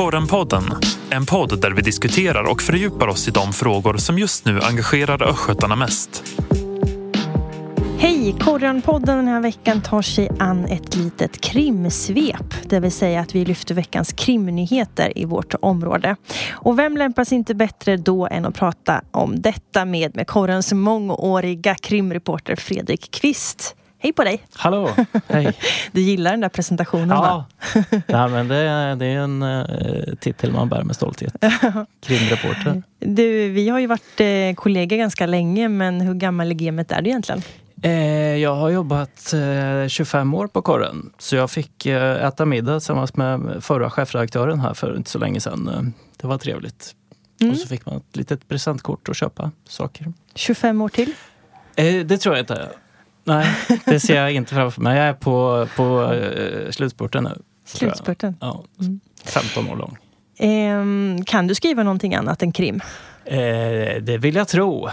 Korrenpodden, en podd där vi diskuterar och fördjupar oss i de frågor som just nu engagerar östgötarna mest. Hej! Korrenpodden den här veckan tar sig an ett litet krimsvep. Det vill säga att vi lyfter veckans krimnyheter i vårt område. Och vem lämpas inte bättre då än att prata om detta med, med korrens mångåriga krimreporter Fredrik Kvist. Hej på dig! Hallå! Hej! Du gillar den där presentationen ja. va? ja, men det, det är en uh, titel man bär med stolthet. Krimreporter. Du, vi har ju varit uh, kollegor ganska länge, men hur gammal i gamet är du egentligen? Eh, jag har jobbat eh, 25 år på korren. Så jag fick eh, äta middag tillsammans med förra chefredaktören här för inte så länge sedan. Det var trevligt. Mm. Och så fick man ett litet presentkort att köpa saker. 25 år till? det tror jag inte. Nej, det ser jag inte framför mig. Jag är på, på uh, slutspurten nu. Slutspurten? Ja, 15 år lång. Um, kan du skriva någonting annat än krim? Eh, det vill jag tro.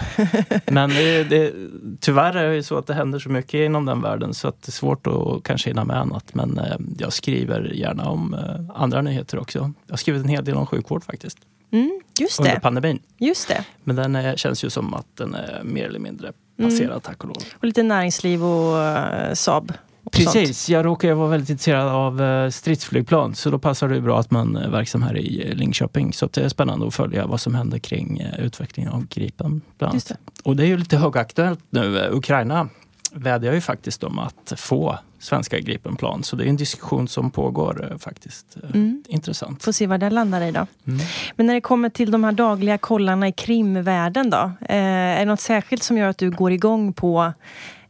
Men det, det, tyvärr är det så att det händer så mycket inom den världen så att det är svårt att kanske hinna med annat. Men eh, jag skriver gärna om eh, andra nyheter också. Jag har skrivit en hel del om sjukvård faktiskt. Mm, just under det. pandemin. Just det. Men den är, känns ju som att den är mer eller mindre passerad mm. tack och lov. Och lite näringsliv och uh, Saab. Precis, sånt. jag råkar vara väldigt intresserad av uh, stridsflygplan så då passar det bra att man är verksam här i Linköping. Så det är spännande att följa vad som händer kring uh, utvecklingen av Gripen. Bland annat. Det. Och det är ju lite högaktuellt nu. Ukraina vädjar ju faktiskt om att få svenska Gripenplan. Så det är en diskussion som pågår eh, faktiskt. Eh, mm. Intressant. Får se var det landar i då. Mm. Men när det kommer till de här dagliga kollarna i krimvärlden då? Eh, är det något särskilt som gör att du går igång på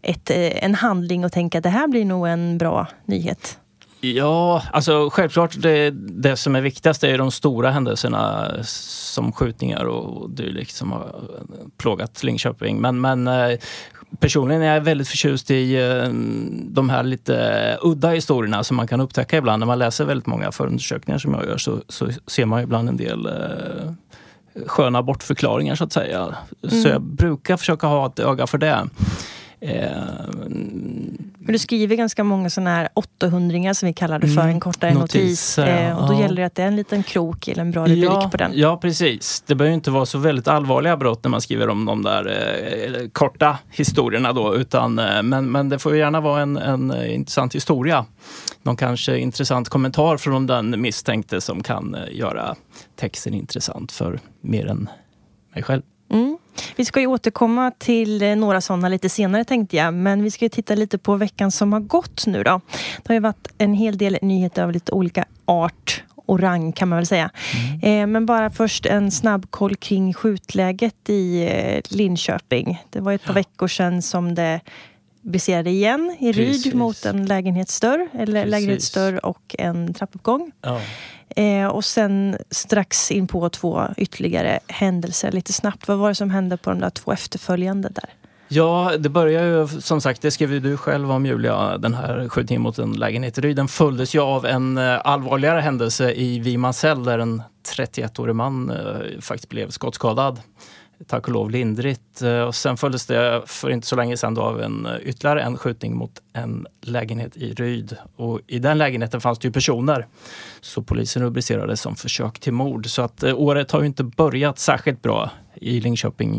ett, en handling och tänker att det här blir nog en bra nyhet? Ja, alltså självklart det, det som är viktigast är de stora händelserna som skjutningar och dylikt som har plågat Linköping. Men, men personligen är jag väldigt förtjust i eh, de här lite udda historierna som man kan upptäcka ibland. När man läser väldigt många förundersökningar som jag gör så, så ser man ibland en del eh, sköna bortförklaringar så att säga. Mm. Så jag brukar försöka ha ett öga för det. Eh, men du skriver ganska många sådana här 800 som vi kallar det för, mm, en kortare notis. Eh, och då ja. gäller det att det är en liten krok eller en bra rubrik ja, på den. Ja, precis. Det behöver inte vara så väldigt allvarliga brott när man skriver om de där eh, korta historierna då. Utan, eh, men, men det får gärna vara en, en eh, intressant historia. Någon kanske intressant kommentar från den misstänkte som kan eh, göra texten intressant för mer än mig själv. Mm. Vi ska ju återkomma till eh, några sådana lite senare tänkte jag. Men vi ska ju titta lite på veckan som har gått nu då. Det har ju varit en hel del nyheter av lite olika art och rang kan man väl säga. Mm. Eh, men bara först en snabb koll kring skjutläget i eh, Linköping. Det var ett par ja. veckor sedan som det briserade igen i Ryd mot en lägenhetsdörr, eller Precis. lägenhetsdörr och en trappuppgång. Ja. Eh, och sen strax in på två ytterligare händelser lite snabbt. Vad var det som hände på de där två efterföljande där? Ja, det börjar ju som sagt, det skrev ju du själv om Julia, den här skjutningen mot en lägenhet i Ryd. Den följdes ju av en eh, allvarligare händelse i Vimansell där en 31-årig man eh, faktiskt blev skottskadad tack och lov lindrigt. Eh, och sen följdes det för inte så länge sedan av en, eh, ytterligare en skjutning mot en lägenhet i Ryd. Och I den lägenheten fanns det ju personer. Så polisen rubricerade det som försök till mord. Så att eh, året har ju inte börjat särskilt bra i Linköping.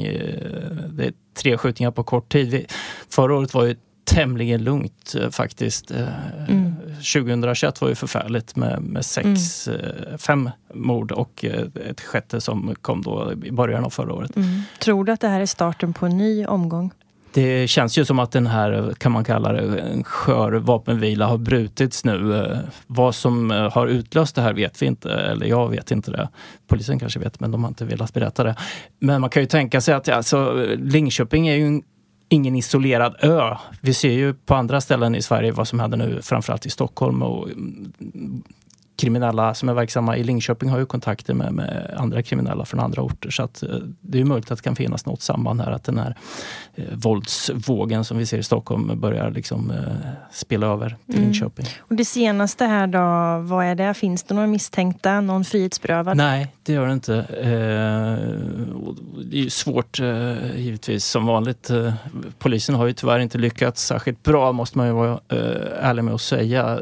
Det är tre skjutningar på kort tid. Förra året var ju tämligen lugnt eh, faktiskt. Eh, mm. 2021 var ju förfärligt med, med sex, mm. Eh, fem mord och ett sjätte som kom då i början av förra året. Mm. Tror du att det här är starten på en ny omgång? Det känns ju som att den här, kan man kalla det, en skör vapenvila har brutits nu. Vad som har utlöst det här vet vi inte, eller jag vet inte det. Polisen kanske vet, men de har inte velat berätta det. Men man kan ju tänka sig att alltså, Linköping är ju en ingen isolerad ö. Vi ser ju på andra ställen i Sverige vad som händer nu, framförallt i Stockholm och mm, kriminella som är verksamma i Linköping har ju kontakter med, med andra kriminella från andra orter. Så att, eh, det är möjligt att det kan finnas något samband här. Att den här eh, våldsvågen som vi ser i Stockholm börjar liksom, eh, spela över till mm. Linköping. Och det senaste här då, vad är det? Finns det några misstänkta? Någon frihetsberövad? Nej, det gör det inte. Eh, det är svårt eh, givetvis som vanligt. Eh, polisen har ju tyvärr inte lyckats särskilt bra måste man ju vara ärlig med att säga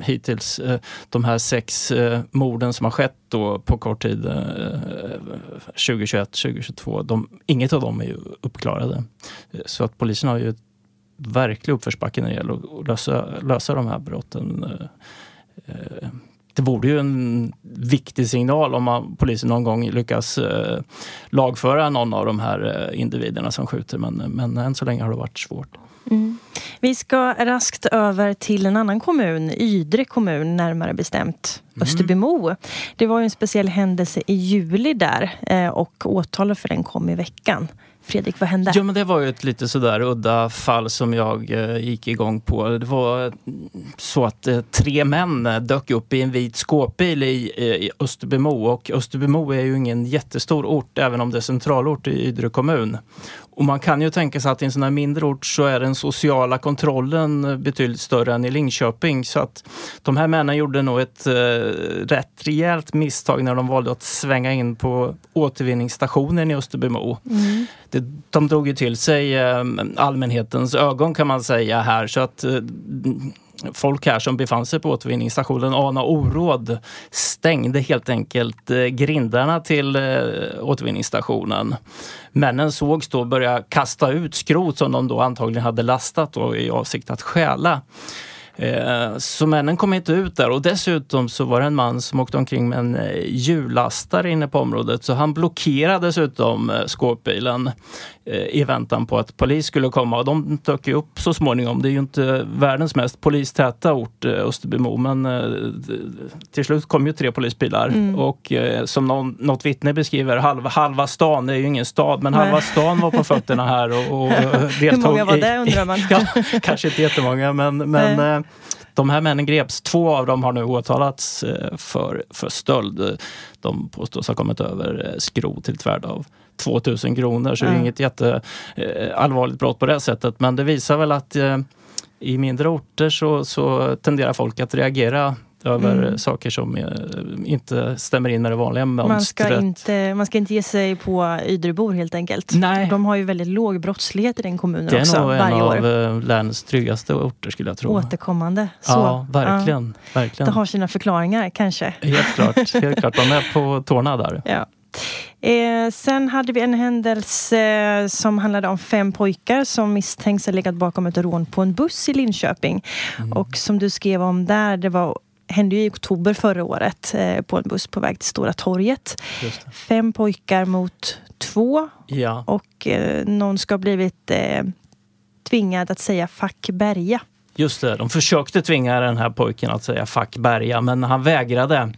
hittills de här sex eh, morden som har skett då på kort tid, eh, 2021, 2022, de, inget av dem är ju uppklarade. Så att polisen har ju verklig uppförsbacke när det gäller att lösa, lösa de här brotten. Eh, eh, det vore ju en viktig signal om man, polisen någon gång lyckas eh, lagföra någon av de här eh, individerna som skjuter. Men, men än så länge har det varit svårt. Mm. Vi ska raskt över till en annan kommun, Ydre kommun närmare bestämt, mm. Österbymo. Det var ju en speciell händelse i juli där eh, och åtalet för den kom i veckan. Fredrik, vad hände? Ja, men det var ju ett lite sådär udda fall som jag eh, gick igång på. Det var så att eh, tre män eh, dök upp i en vit skåpbil i, i Österbymo. Och Österbymo är ju ingen jättestor ort, även om det är centralort i Ydre kommun. Och man kan ju tänka sig att i en sån här mindre ort så är den sociala kontrollen betydligt större än i Linköping. Så att de här männen gjorde nog ett eh, rätt rejält misstag när de valde att svänga in på återvinningsstationen i Österbymo. Mm. Det, de drog ju till sig eh, allmänhetens ögon kan man säga här. Så att eh, folk här som befann sig på återvinningsstationen ana oråd stängde helt enkelt eh, grindarna till eh, återvinningsstationen. Männen sågs då börja kasta ut skrot som de då antagligen hade lastat då i avsikt att stjäla. Eh, så männen kom inte ut där och dessutom så var det en man som åkte omkring med en eh, hjullastare inne på området så han blockerade dessutom eh, skåpbilen i väntan på att polis skulle komma. Och de dök ju upp så småningom. Det är ju inte världens mest polistäta ort, Österbymo, men till slut kom ju tre polisbilar. Mm. Och som någon, något vittne beskriver, halva, halva stan, det är ju ingen stad, men Nej. halva stan var på fötterna här och, och deltog. Hur många var det undrar man? ja, kanske inte jättemånga, men, men de här männen greps. Två av dem har nu åtalats eh, för, för stöld. De påstås ha kommit över eh, skrot till ett värde av 2000 kronor. Så mm. det är inget jätteallvarligt brott på det sättet. Men det visar väl att eh, i mindre orter så, så tenderar folk att reagera över mm. saker som eh, inte stämmer in med det vanliga mönstret. Man ska inte, man ska inte ge sig på Ydrebor helt enkelt. Nej. De har ju väldigt låg brottslighet i den kommunen också. Det är nog en av eh, länets tryggaste orter skulle jag tro. Återkommande. Så. Ja, verkligen, ja. verkligen. Det har sina förklaringar kanske. Helt klart, helt klart. De är på tårna där. Ja. Eh, sen hade vi en händelse eh, som handlade om fem pojkar som misstänks ha legat bakom ett rån på en buss i Linköping. Mm. Och som du skrev om där, det var hände ju i oktober förra året eh, på en buss på väg till Stora torget. Fem pojkar mot två. Ja. Och eh, någon ska ha blivit eh, tvingad att säga fuck Berga. Just det, de försökte tvinga den här pojken att säga fuck Berga men han vägrade.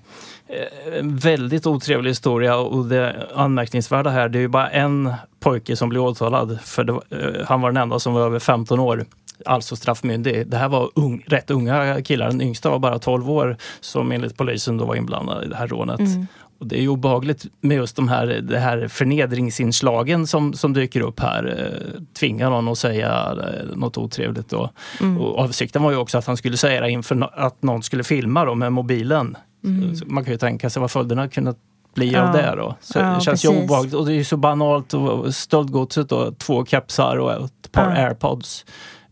Eh, en väldigt otrevlig historia och det anmärkningsvärda här det är ju bara en pojke som blev åtalad. För var, eh, han var den enda som var över 15 år alltså straffmyndig. Det här var ung, rätt unga killar. Den yngsta var bara 12 år som enligt polisen då var inblandad i det här rånet. Mm. Och det är ju obehagligt med just de här, det här förnedringsinslagen som, som dyker upp här. Eh, tvingar någon att säga eh, något otrevligt. Då. Mm. Och avsikten var ju också att han skulle säga det inför att någon skulle filma då med mobilen. Mm. Man kan ju tänka sig vad följderna kunde bli ja. av det då. Så ja, det känns precis. ju obehagligt och det är så banalt. Och stöldgodset då, två kepsar och ett par ja. airpods.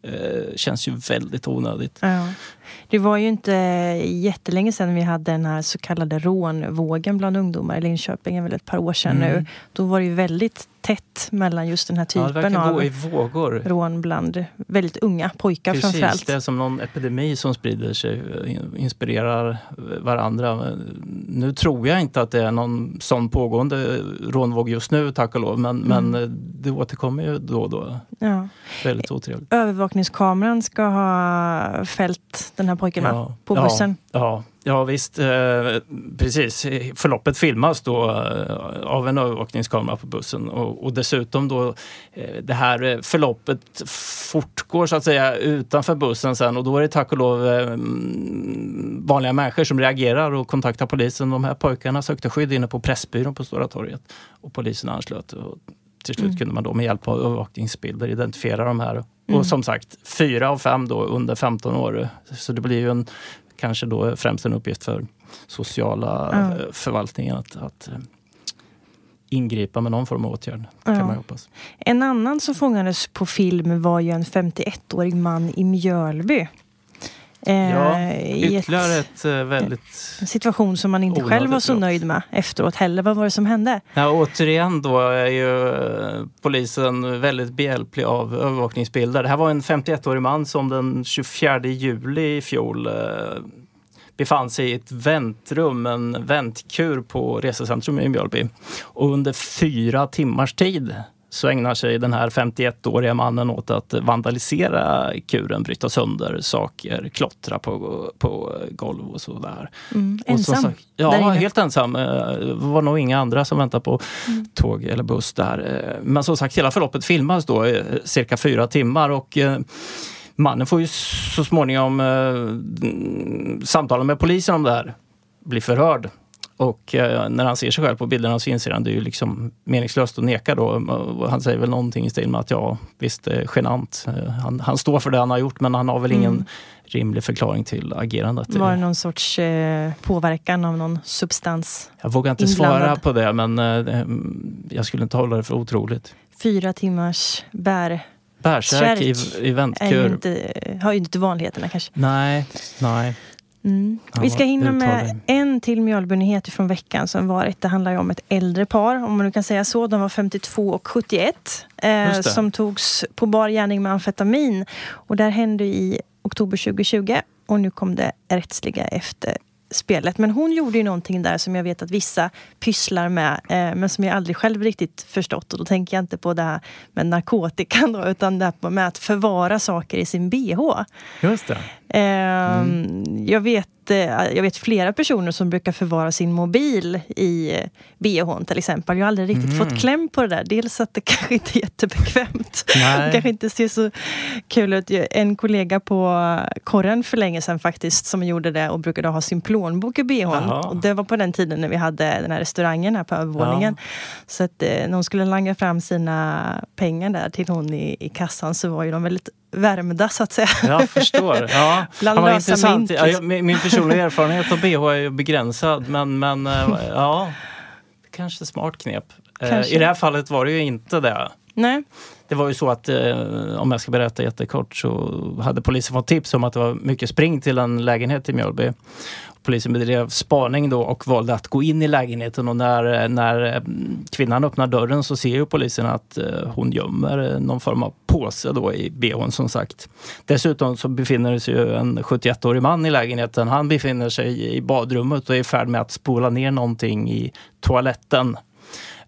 Eh, känns ju väldigt onödigt. Ja. Det var ju inte jättelänge sedan vi hade den här så kallade rånvågen bland ungdomar i Linköping, är väl ett par år sedan mm. nu. Då var det ju väldigt tätt mellan just den här typen ja, av vågor. rån bland väldigt unga pojkar Precis, framförallt. det är som någon epidemi som sprider sig, inspirerar varandra. Nu tror jag inte att det är någon sån pågående rånvåg just nu, tack och lov, men, mm. men det återkommer ju då och då. Ja. Väldigt otrevligt. Övervakningskameran ska ha fällt den här pojken ja. på bussen. Ja, ja. Ja visst, eh, precis. Förloppet filmas då eh, av en övervakningskamera på bussen och, och dessutom då eh, det här förloppet fortgår så att säga utanför bussen sen och då är det tack och lov eh, vanliga människor som reagerar och kontaktar polisen. De här pojkarna sökte skydd inne på Pressbyrån på Stora torget och polisen anslöt. Och till slut mm. kunde man då med hjälp av övervakningsbilder identifiera de här. Mm. Och som sagt, fyra av fem då under 15 år. Så det blir ju en kanske då främst en uppgift för sociala. Eh, förvaltningen att, att eh, ingripa med någon form av åtgärd. Kan ja. man hoppas. En annan som fångades på film var ju en 51-årig man i Mjölby. Eh, Ja, i ett- Ytterligare ett eh, väldigt... en situation som man inte själv var så brott. nöjd med efteråt heller. Vad var det som hände? Ja, återigen då är ju eh, polisen väldigt behjälplig av övervakningsbilder. Det här var en 51-årig man som den 24 juli i fjol eh, befann sig i ett väntrum, en väntkur på resecentrum i Mjölby. Och under fyra timmars tid så ägnar sig den här 51-åriga mannen åt att vandalisera kuren, bryta sönder saker, klottra på, på golv och sådär. Mm, Och ensam? sagt- ja, helt ensam. Eh, Det var nog inga andra som väntade på Mm. tåg eller buss där. Eh, Men som sagt, hela förloppet filmas då cirka fyra timmar och eh, mannen får ju så småningom eh, samtala med polisen om det här. Blir förhörd. Och eh, när han ser sig själv på bilderna så inser han det är ju liksom meningslöst att neka då. Och Han säger väl någonting i stil med att ja, visst det är genant. Eh, Han, han står för det han har gjort men han har väl ingen Mm. rimlig förklaring till agerandet. Var det någon sorts eh, påverkan av någon substans? Jag vågar inte inblandad. svara på det men eh, mm, jag skulle inte hålla det för otroligt. Fyra timmars bär Bärsärk i, i väntkur. inte, har ju inte vanligheterna kanske. Nej, nej. Mm. Ja, Vi ska hinna med en till Mjölbynyhet från veckan som varit. Det handlar ju om ett äldre par, om man nu kan säga så. De var 52 och 71. Eh, som togs på bar gärning med amfetamin. Och det här hände i oktober 2020. Och nu kom det rättsliga efter spelet. Men hon gjorde ju någonting där som jag vet att vissa pysslar med eh, men som jag aldrig själv riktigt förstått. Och då tänker jag inte på det här med narkotikan då, utan det här med att förvara saker i sin bh. Just det. Ehm, jag, vet, eh, jag vet flera personer som brukar förvara sin mobil i eh, bhn till exempel. Jag har aldrig riktigt Mhm. fått kläm på det där. Dels att det kanske inte är jättebekvämt. Nej. Det kanske inte ser så kul ut. En kollega på korren för länge sedan faktiskt som gjorde det och brukade ha sin plånbok i bhn. Jaha. Och det var på den tiden när vi hade den här restaurangen här på övervåningen. Så att eh, när hon skulle langa fram sina pengar där till hon i, i kassan så var ju de väldigt värmda så att säga. Jag förstår. Ja, Bland det var lösa intressant. mynt, Ja, min, min personliga erfarenhet av bh är ju begränsad men, men eh, ja, kanske smart knep. Eh, Kanske. I det här fallet var det ju inte det. Nej. Det var ju så att, eh, om jag ska berätta jättekort, så hade polisen fått tips om att det var mycket spring till en lägenhet i Mjölby. Polisen bedrev spaning då och valde att gå in i lägenheten och när, när eh, kvinnan öppnar dörren så ser ju polisen att eh, hon gömmer eh, någon form av påse då i bhn som sagt. Dessutom så befinner sig ju en 71-årig man i lägenheten. Han befinner sig i badrummet och är i färd med att spola ner någonting i toaletten.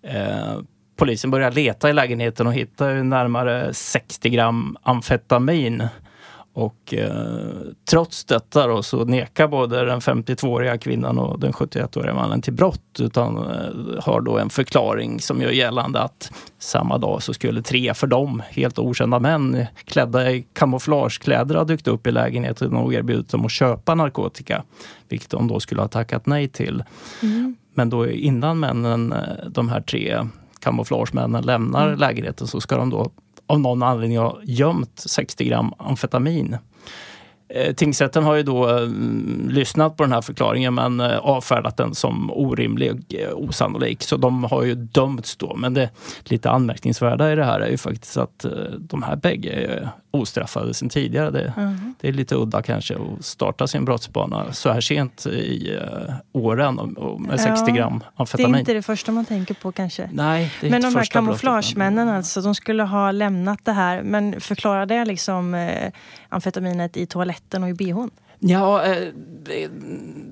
Eh, polisen börjar leta i lägenheten och hittar närmare 60 gram amfetamin. Och eh, trots detta då så nekar både den 52-åriga kvinnan och den 71-åriga mannen till brott utan eh, har då en förklaring som gör gällande att samma dag så skulle tre för dem helt okända män klädda i kamouflagekläder ha dykt upp i lägenheten och erbjudit dem att köpa narkotika. Vilket de då skulle ha tackat nej till. Mm. Men då innan männen, eh, de här tre kamouflagemännen lämnar Mm. lägenheten så ska de då av någon anledning ha gömt 60 gram amfetamin. Eh, tingsrätten har ju då eh, lyssnat på den här förklaringen men eh, avfärdat den som orimlig och eh, osannolik. Så de har ju dömts då. Men det lite anmärkningsvärda i det här är ju faktiskt att eh, de här bägge eh, ostraffade sedan tidigare. Det, Mhm. det är lite udda kanske att starta sin brottsbana så här sent i uh, åren och, och med 60 Ja, gram Det är amfetamin. inte det första man tänker på kanske. Nej, det är Men inte de här kamouflagemännen alltså, de skulle ha lämnat det här. Men förklarar det liksom eh, amfetaminet i toaletten och i bhn? Ja, eh,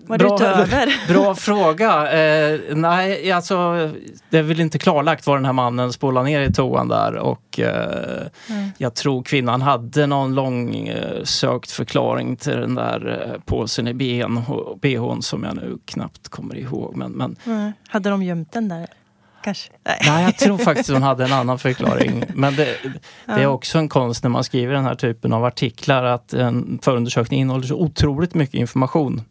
Var utöver? Bra fråga. Eh, nej, alltså det är väl inte klarlagt vad den här mannen spolade ner i toan där och eh, Nej. jag tror kvinnan hade någon lång eh, sökt förklaring till den där eh, påsen i BHn, BHn som jag nu knappt kommer ihåg. Men, men Nej. Hade de gömt den där? Kanske? Nej. nej, jag tror faktiskt hon hade en annan förklaring. Men det, det är också en konst när man skriver den här typen av artiklar att en förundersökning innehåller så otroligt mycket information.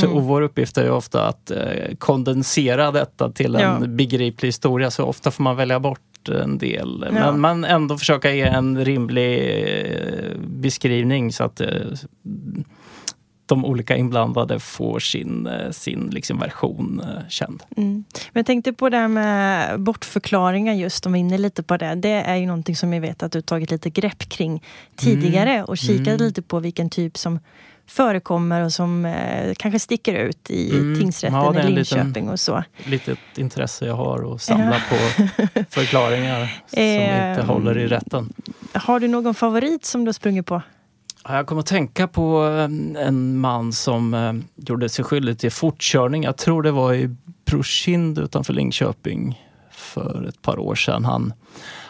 Så, Mm. och vår uppgift är ju ofta att eh, kondensera detta till en Ja. begriplig historia. Så ofta får man välja bort en del. Ja. Men man ändå försöka ge en rimlig eh, beskrivning så att eh, de olika inblandade får sin, eh, sin liksom version eh, känd. Mm. Men jag tänkte på det här med bortförklaringar just, om vi är inne lite på det. Det är ju någonting som jag vet att du tagit lite grepp kring tidigare mm. och kikat mm. lite på vilken typ som förekommer och som eh, kanske sticker ut i mm. tingsrätten ja, i Linköping liten, och så. Litet intresse jag har att samla på förklaringar som inte håller i rätten. Har du någon favorit som du har sprungit på? Jag kommer att tänka på eh, en man som eh, gjorde sig skyldig till fortkörning. Jag tror det var i Brokind utanför Linköping för ett par år sedan. Han,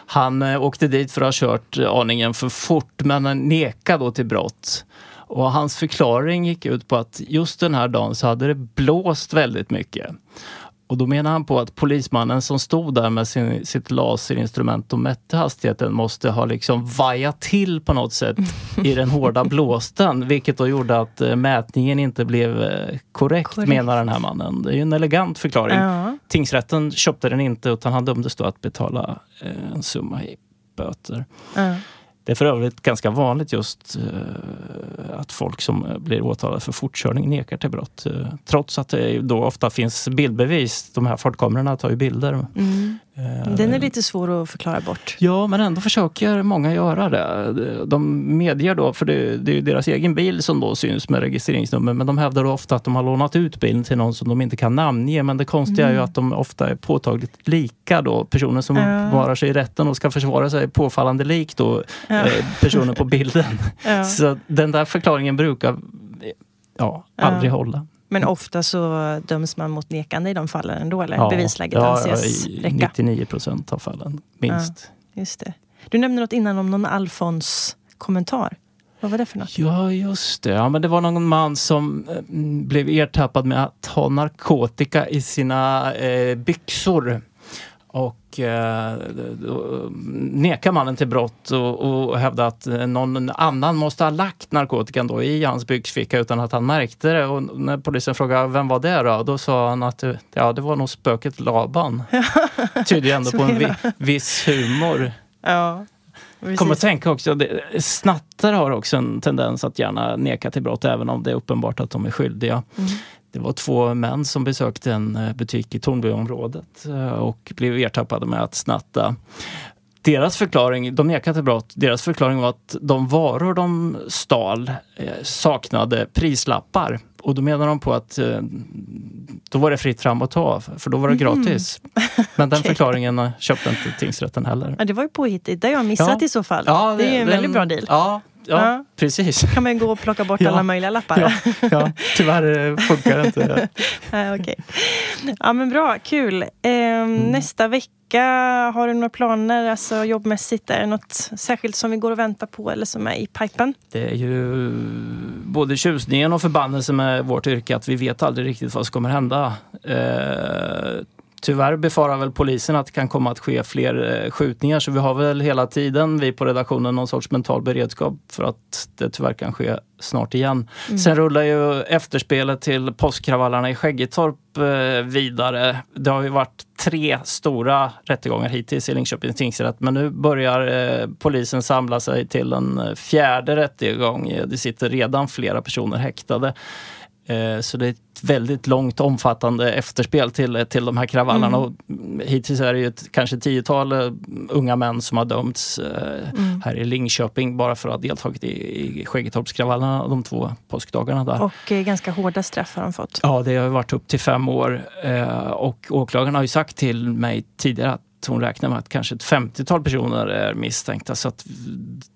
han eh, åkte dit för att ha kört aningen för fort men nekade då till brott. Och hans förklaring gick ut på att just den här dagen så hade det blåst väldigt mycket. Och då menar han på att polismannen som stod där med sin, sitt laserinstrument och mätte hastigheten måste ha liksom vajat till på något sätt i den hårda blåsten. Vilket då gjorde att eh, mätningen inte blev eh, korrekt, korrekt, menar den här mannen. Det är ju en elegant förklaring. Ja. Tingsrätten köpte den inte utan han dömdes då att betala eh, en summa i böter. Ja. Det är för övrigt ganska vanligt just eh, att folk som eh, blir åtalade för fortkörning nekar till brott. Eh, trots att det då ofta finns bildbevis. De här fartkamerorna tar ju bilder. Mm. Eh, Den är lite svår att förklara bort. Ja, men ändå försöker många göra det. De medger då, för det, det är deras egen bil som då syns med registreringsnummer, men de hävdar då ofta att de har lånat ut bilen till någon som de inte kan namnge. Men det konstiga mm. är ju mm. att de ofta är påtagligt lika då. Personen som ja. varar sig i rätten och ska försvara sig är påfallande lik då ja. Eh, personen på bilden. Ja. Så den där förklaringen brukar ja, aldrig hålla. Men ofta så döms man mot nekande i de fallen ändå, eller? Ja, Bevisläget ja, anses räcka? 99 procent av fallen, minst. Ja, just det. Du nämnde något innan om någon Alfons-kommentar. Vad var det för något? Ja, just det. Ja, men det var någon man som eh, blev ertappad med att ha narkotika i sina eh, byxor. Och eh, nekar mannen till brott och, och hävdar att någon annan måste ha lagt narkotikan då i hans byxficka utan att han märkte det. Och när polisen frågade vem var det då? Då sa han att ja, det var nog spöket Laban. Tyder ändå på en viss humor. Ja. Kommer att tänka också, det, snattare har också en tendens att gärna neka till brott även om det är uppenbart att de är skyldiga. Mm. Det var två män som besökte en eh, butik i Tornbyområdet eh, och blev ertappade med att snatta. Deras förklaring, de nekade brott, deras förklaring var att de varor de stal eh, saknade prislappar. Och då menar de på att då var det fritt fram att ta, för då var det mhm. gratis. Mm. Men den okay. förklaringen köpte inte tingsrätten heller. Ja, det var ju påhittigt. Det har jag missat ja. i så fall. Ja, det, det är en den, väldigt bra deal. Ja, ja, precis. kan man gå och plocka bort alla möjliga lappar. Ja, ja. tyvärr funkar det inte. Nej, okay. Ja men bra, kul. Eh, mm. Nästa vecka, har du några planer alltså jobbmässigt? Är det något särskilt som vi går och väntar på eller som är i pipen? Det är ju både tjusningen och förbannelsen med vårt yrke att vi vet aldrig riktigt vad som kommer hända. Eh, Tyvärr befarar väl polisen att det kan komma att ske fler eh, skjutningar så vi har väl hela tiden, vi på redaktionen, någon sorts mental beredskap för att det tyvärr kan ske snart igen. Mm. Sen rullar ju efterspelet till påskkravallerna i Skäggetorp eh, vidare. Det har ju varit tre stora rättegångar hittills i Linköpings tingsrätt men nu börjar eh, polisen samla sig till en fjärde rättegång. Det sitter redan flera personer häktade. Eh, så det är ett väldigt långt omfattande efterspel till, till de här kravallerna. Mm. Och hittills är det ju ett, kanske tiotal eh, unga män som har dömts eh, mm. här i Linköping bara för att ha deltagit i, i Skäggetorpskravallerna de två påskdagarna. Där. Och ganska hårda straff har de fått. Ja, det har varit upp till fem år. och åklagaren har ju sagt till mig tidigare att hon räknar med att kanske ett 50-tal personer är misstänkta. Så att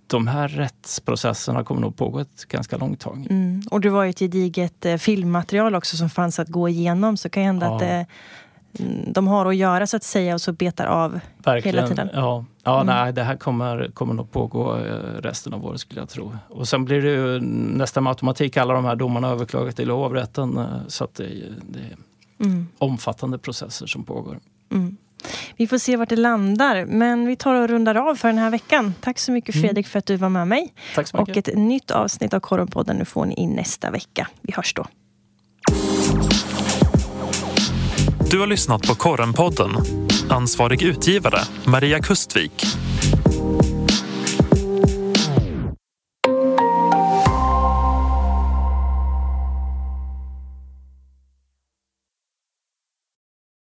de här rättsprocesserna kommer nog pågå ett ganska långt tag. Mm. Och det var ju ett gediget eh, filmmaterial också som fanns att gå igenom. Så kan hända ja. att det, mm, de har att göra så att säga och så betar av Verkligen. hela tiden. Ja, ja mm. nej, det här kommer, kommer nog pågå eh, resten av året skulle jag tro. Och sen blir det ju nästan med automatik alla de här domarna överklagat till hovrätten. Eh, så att det, det är mm. omfattande processer som pågår. Mm. Vi får se vart det landar. Men vi tar och rundar av för den här veckan. Tack så mycket mm. Fredrik för att du var med mig. Tack så mycket. Och ett nytt avsnitt av Korrenpodden nu får ni in nästa vecka. Vi hörs då. Du har lyssnat på Korrenpodden. Ansvarig utgivare Maria Kustvik.